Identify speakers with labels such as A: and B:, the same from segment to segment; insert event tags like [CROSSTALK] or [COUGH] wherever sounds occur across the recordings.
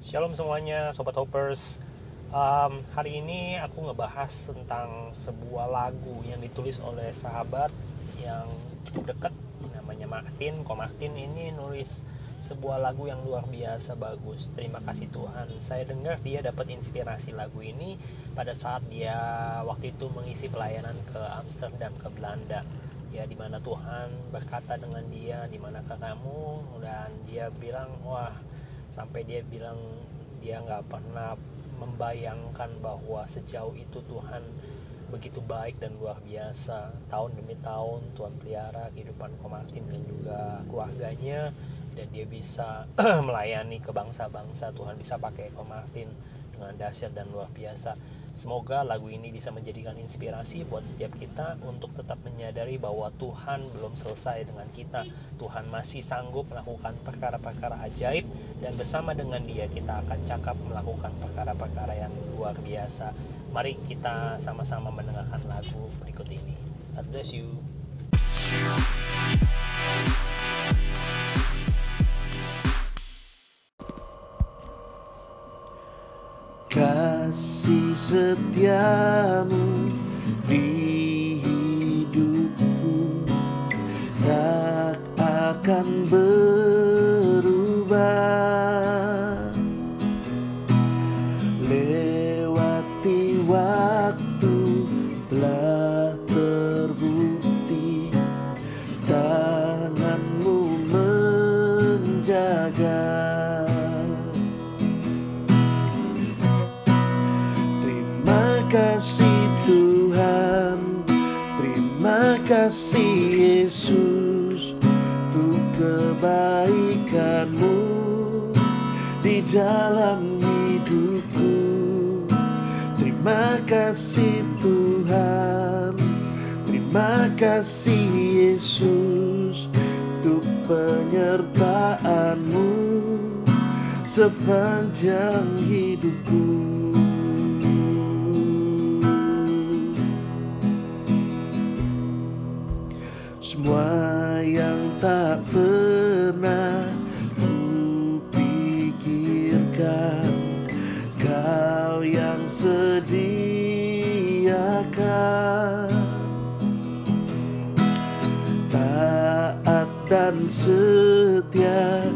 A: Shalom semuanya, Sobat Hoppers um, Hari ini aku ngebahas tentang sebuah lagu yang ditulis oleh sahabat yang cukup dekat Namanya Martin, Ko Martin ini nulis sebuah lagu yang luar biasa bagus. Terima kasih Tuhan. Saya dengar dia dapat inspirasi lagu ini pada saat dia waktu itu mengisi pelayanan ke Amsterdam, ke Belanda. Ya di mana Tuhan berkata dengan dia di manakah kamu? Dan dia bilang wah sampai dia bilang dia nggak pernah membayangkan bahwa sejauh itu Tuhan begitu baik dan luar biasa. Tahun demi tahun Tuhan pelihara kehidupan Komartin dan juga keluarganya dan dia bisa [CLEARS THROAT] melayani ke bangsa-bangsa. Tuhan bisa pakai Komartin dengan dahsyat dan luar biasa Semoga lagu ini bisa menjadikan inspirasi buat setiap kita untuk tetap menyadari bahwa Tuhan belum selesai dengan kita. Tuhan masih sanggup melakukan perkara-perkara ajaib dan bersama dengan Dia kita akan cakap melakukan perkara-perkara yang luar biasa. Mari kita sama-sama mendengarkan lagu berikut ini. God bless you.
B: Setiamu di hidupku. Tak akan berubah. Lewati waktu telah terbukti tanganmu menjaga kasih Yesus Untuk kebaikanmu Di dalam hidupku. Terima kasih Tuhan. Terima kasih Yesus Untuk penyertaanmu Sepanjang hidupku yang tak pernah kupikirkan. Kau yang sediakan. Taat dan setia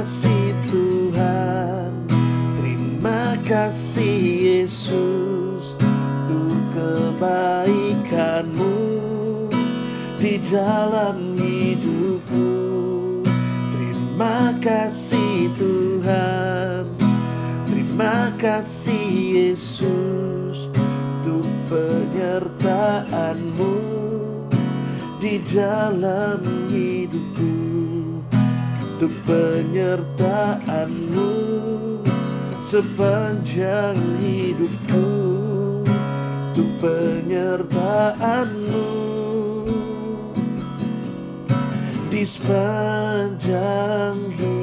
B: kasih Tuhan. Terima kasih Yesus Untuk kebaikanmu Di dalam hidupku. Terima kasih Tuhan. Terima kasih Yesus Untuk penyertaanmu Di dalam hidupku untuk penyertaanmu sepanjang hidupku. Untuk penyertaanmu di sepanjang hidupku